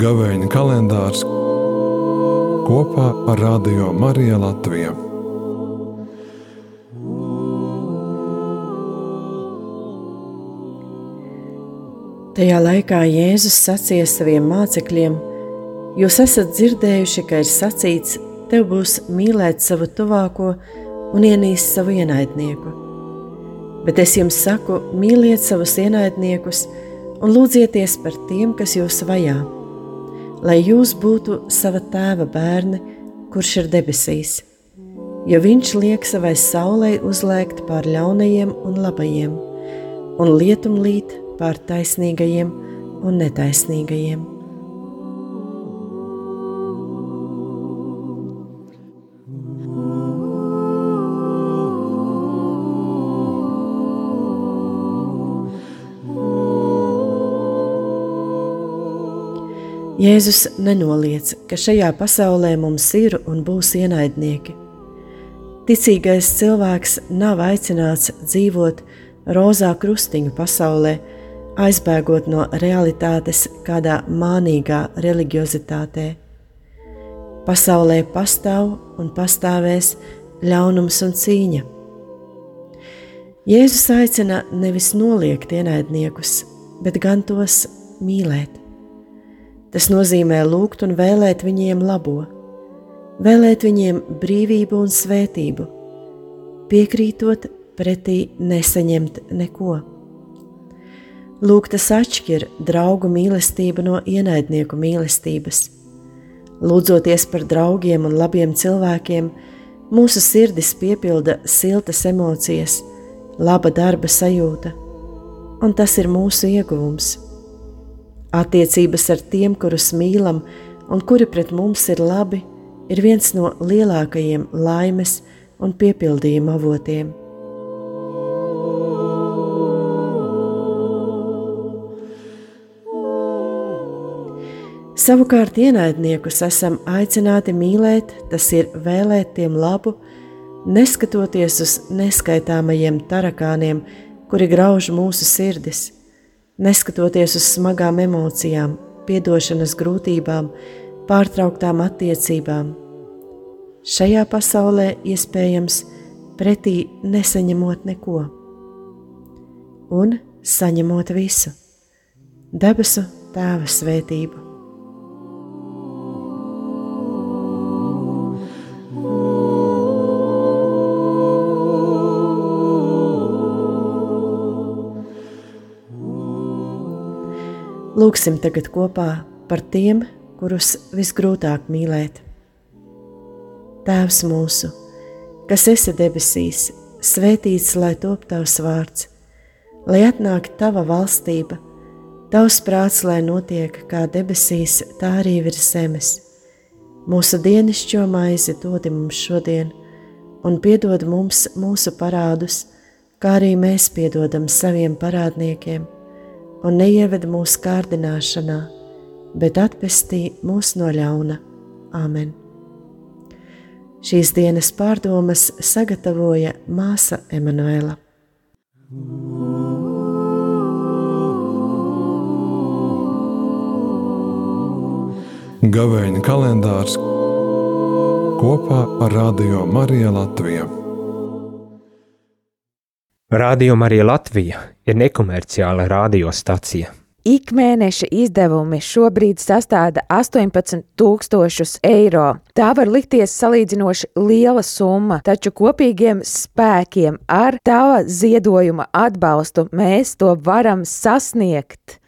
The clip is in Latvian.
Gavēņa kalendārs kopā ar Radio Mariju Latviju. Tajā laikā Jēzus sacīja saviem mācekļiem: Jūs esat dzirdējuši, ka ir sacīts, tev būs mīlēt savu tuvāko un ienīst savu ienaidnieku. Bet es jums saku, mīliet savus ienaidniekus un lūdzieties par tiem, kas jūs vajā lai jūs būtu sava tēva bērni, kurš ir debesīs, jo viņš liek savai saulei uzlēkt pār ļaunajiem un labajiem, un lietumlīt pār taisnīgajiem un netaisnīgajiem. Jēzus nenoliedz, ka šajā pasaulē mums ir un būs ienaidnieki. Ticīgais cilvēks nav aicināts dzīvot rozā krustiņu pasaulē, aizbēgot no realitātes kādā mānīgā religiozitātē. Pasaulē pastāv un pastāvēs ļaunums un cīņa. Jēzus aicina nevis noliegt ienaidniekus, bet gan tos mīlēt. Tas nozīmē lūgt un vēlēt viņiem labo, vēlēt viņiem brīvību un svētību, piekrītot pretī nesaņemt neko. Lūk, tas atšķir draugu mīlestību no ienaidnieku mīlestības. Lūdzoties par draugiem un labiem cilvēkiem, mūsu sirdis piepilda siltas emocijas, laba darba sajūta, un tas ir mūsu ieguvums. Attiecības ar tiem, kurus mīlam un kuri pret mums ir labi, ir viens no lielākajiem laimes un piepildījuma avotiem. Savukārt ienaidniekus esam aicināti mīlēt, tas ir vēlēt tiem labu, neskatoties uz neskaitāmajiem tarakāniem, kuri grauž mūsu sirdis neskatoties uz smagām emocijām, piedošanas grūtībām, pārtrauktām attiecībām. Šajā pasaulē iespējams pretī nesaņemot neko, un saņemot visu - debesu Tēva svētību. Lūksim tagad kopā par tiem, kurus visgrūtāk mīlēt. Tēvs mūsu, kas esi debesīs, svētīts lai top tavs vārds, lai atnāk tava valstība, tavs prāts, lai notiek kā debesīs, tā arī virs zemes. Mūsu dienascho maizi dod mums šodien, un piedod mums mūsu parādus, kā arī mēs piedodam saviem parādniekiem un neieved mūsu kārdināšanā, bet atpestī mūs no ļauna. Āmen! Šīs dienas pārdomas sagatavoja māsa Emanuela. Gavēņa kalendārs kopā ar Radio Mariju Latviju. Radio Marija Latvija ir nekomerciāla radiostacija. Ikmēneša izdevumi šobrīd sastāda 18,000 eiro. Tā var likties salīdzinoši liela summa, taču kopīgiem spēkiem ar tava ziedojuma atbalstu mēs to varam sasniegt.